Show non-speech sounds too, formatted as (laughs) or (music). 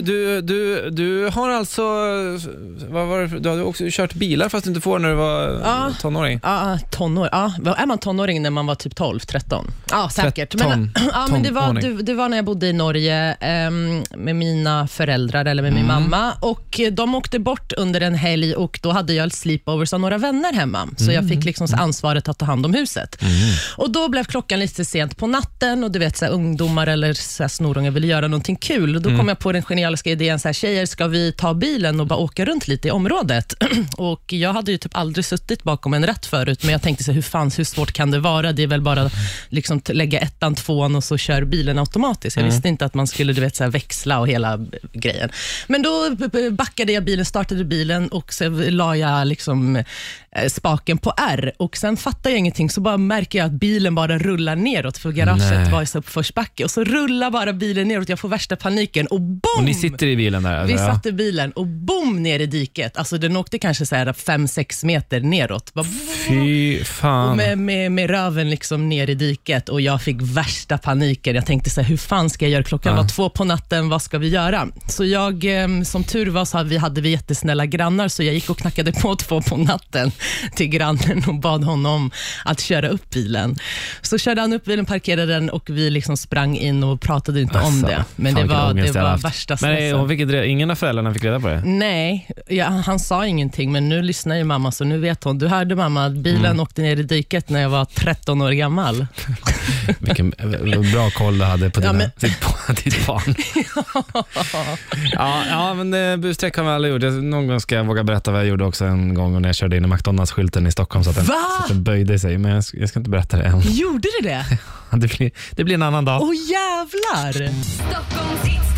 du, du, du, du har alltså, vad var det, du hade också kört bilar fast du inte får när du var Ja. tonåring. Ja, tonår. Ja, vad- är man tonåring när man var typ 12, 13? Ja, säkert. Men, Tretton. ja, men det, var, Tonåring. det, det var när jag bodde i Norge ehm, med mina föräldrar, eller med min Mm. mamma. Och De åkte bort under en helg och då hade jag sleepovers av några vänner hemma. Så jag Mm. fick liksom ansvaret att ta hand om huset. Och Då blev klockan lite sent på natten och du vet så här, ungdomar eller så här, snorungar ville göra någonting kul. Och Då Mm. kom jag på den genialiska idén, så här, tjejer, ska vi ta bilen och bara åka runt lite i området? (clears throat) och Jag hade ju typ aldrig suttit bakom en rätt förut, men jag tänkte, så här, hur, fan, hur svårt kan det vara? Det är väl bara liksom, lägga ettan, tvåan och så kör bilen automatiskt. Jag visste inte att man skulle du vet, så här, växla och hela grejen. Men då backade jag bilen, startade bilen och så la jag liksom, eh, spaken på R. Och Sen fattar jag ingenting, så bara märker jag att bilen bara rullar neråt, för garaget Nej. var i uppförsbacke. Och så rullar bara bilen neråt, jag får värsta paniken och boom! Och sitter i bilen där? Vi alltså, satt i bilen och boom ner i diket. Alltså den åkte kanske 5-6 meter neråt. Bara Fy och fan. med, med, med röven liksom ner i diket och jag fick värsta paniken. Jag tänkte så här, hur fan ska jag göra? Klockan Ja. var två på natten, vad ska vi göra? Så jag, eh, som tur var, så hade vi, hade vi jättesnälla grannar, så jag gick och knackade på två på natten (laughs) till grannen och bad honom att köra upp bilen. Så körde han upp bilen, parkerade den och vi liksom sprang in och pratade inte om Alltså, det. Men det var, det var värsta Stressen. hon fick inte, ingen av föräldrarna fick reda på det? Nej, ja, han sa ingenting, men nu lyssnar ju mamma, så nu vet hon. Du hörde mamma att bilen Mm. åkte ner i diket när jag var 13 år gammal. (laughs) Vilken eh, bra koll du hade på Ja, dina, men- ditt, barn- (laughs) ditt barn. (laughs) ja, ja, men eh, busstreck har vi aldrig gjort. Någon gång ska jag våga berätta vad jag gjorde också en gång när jag körde in i McDonalds-skylten i Stockholm så att den, Va? så att den böjde sig. Men jag, ska- jag ska inte berätta det än. Gjorde det det? Det blir, det blir en annan dag. Åh jävlar! Stockholms hits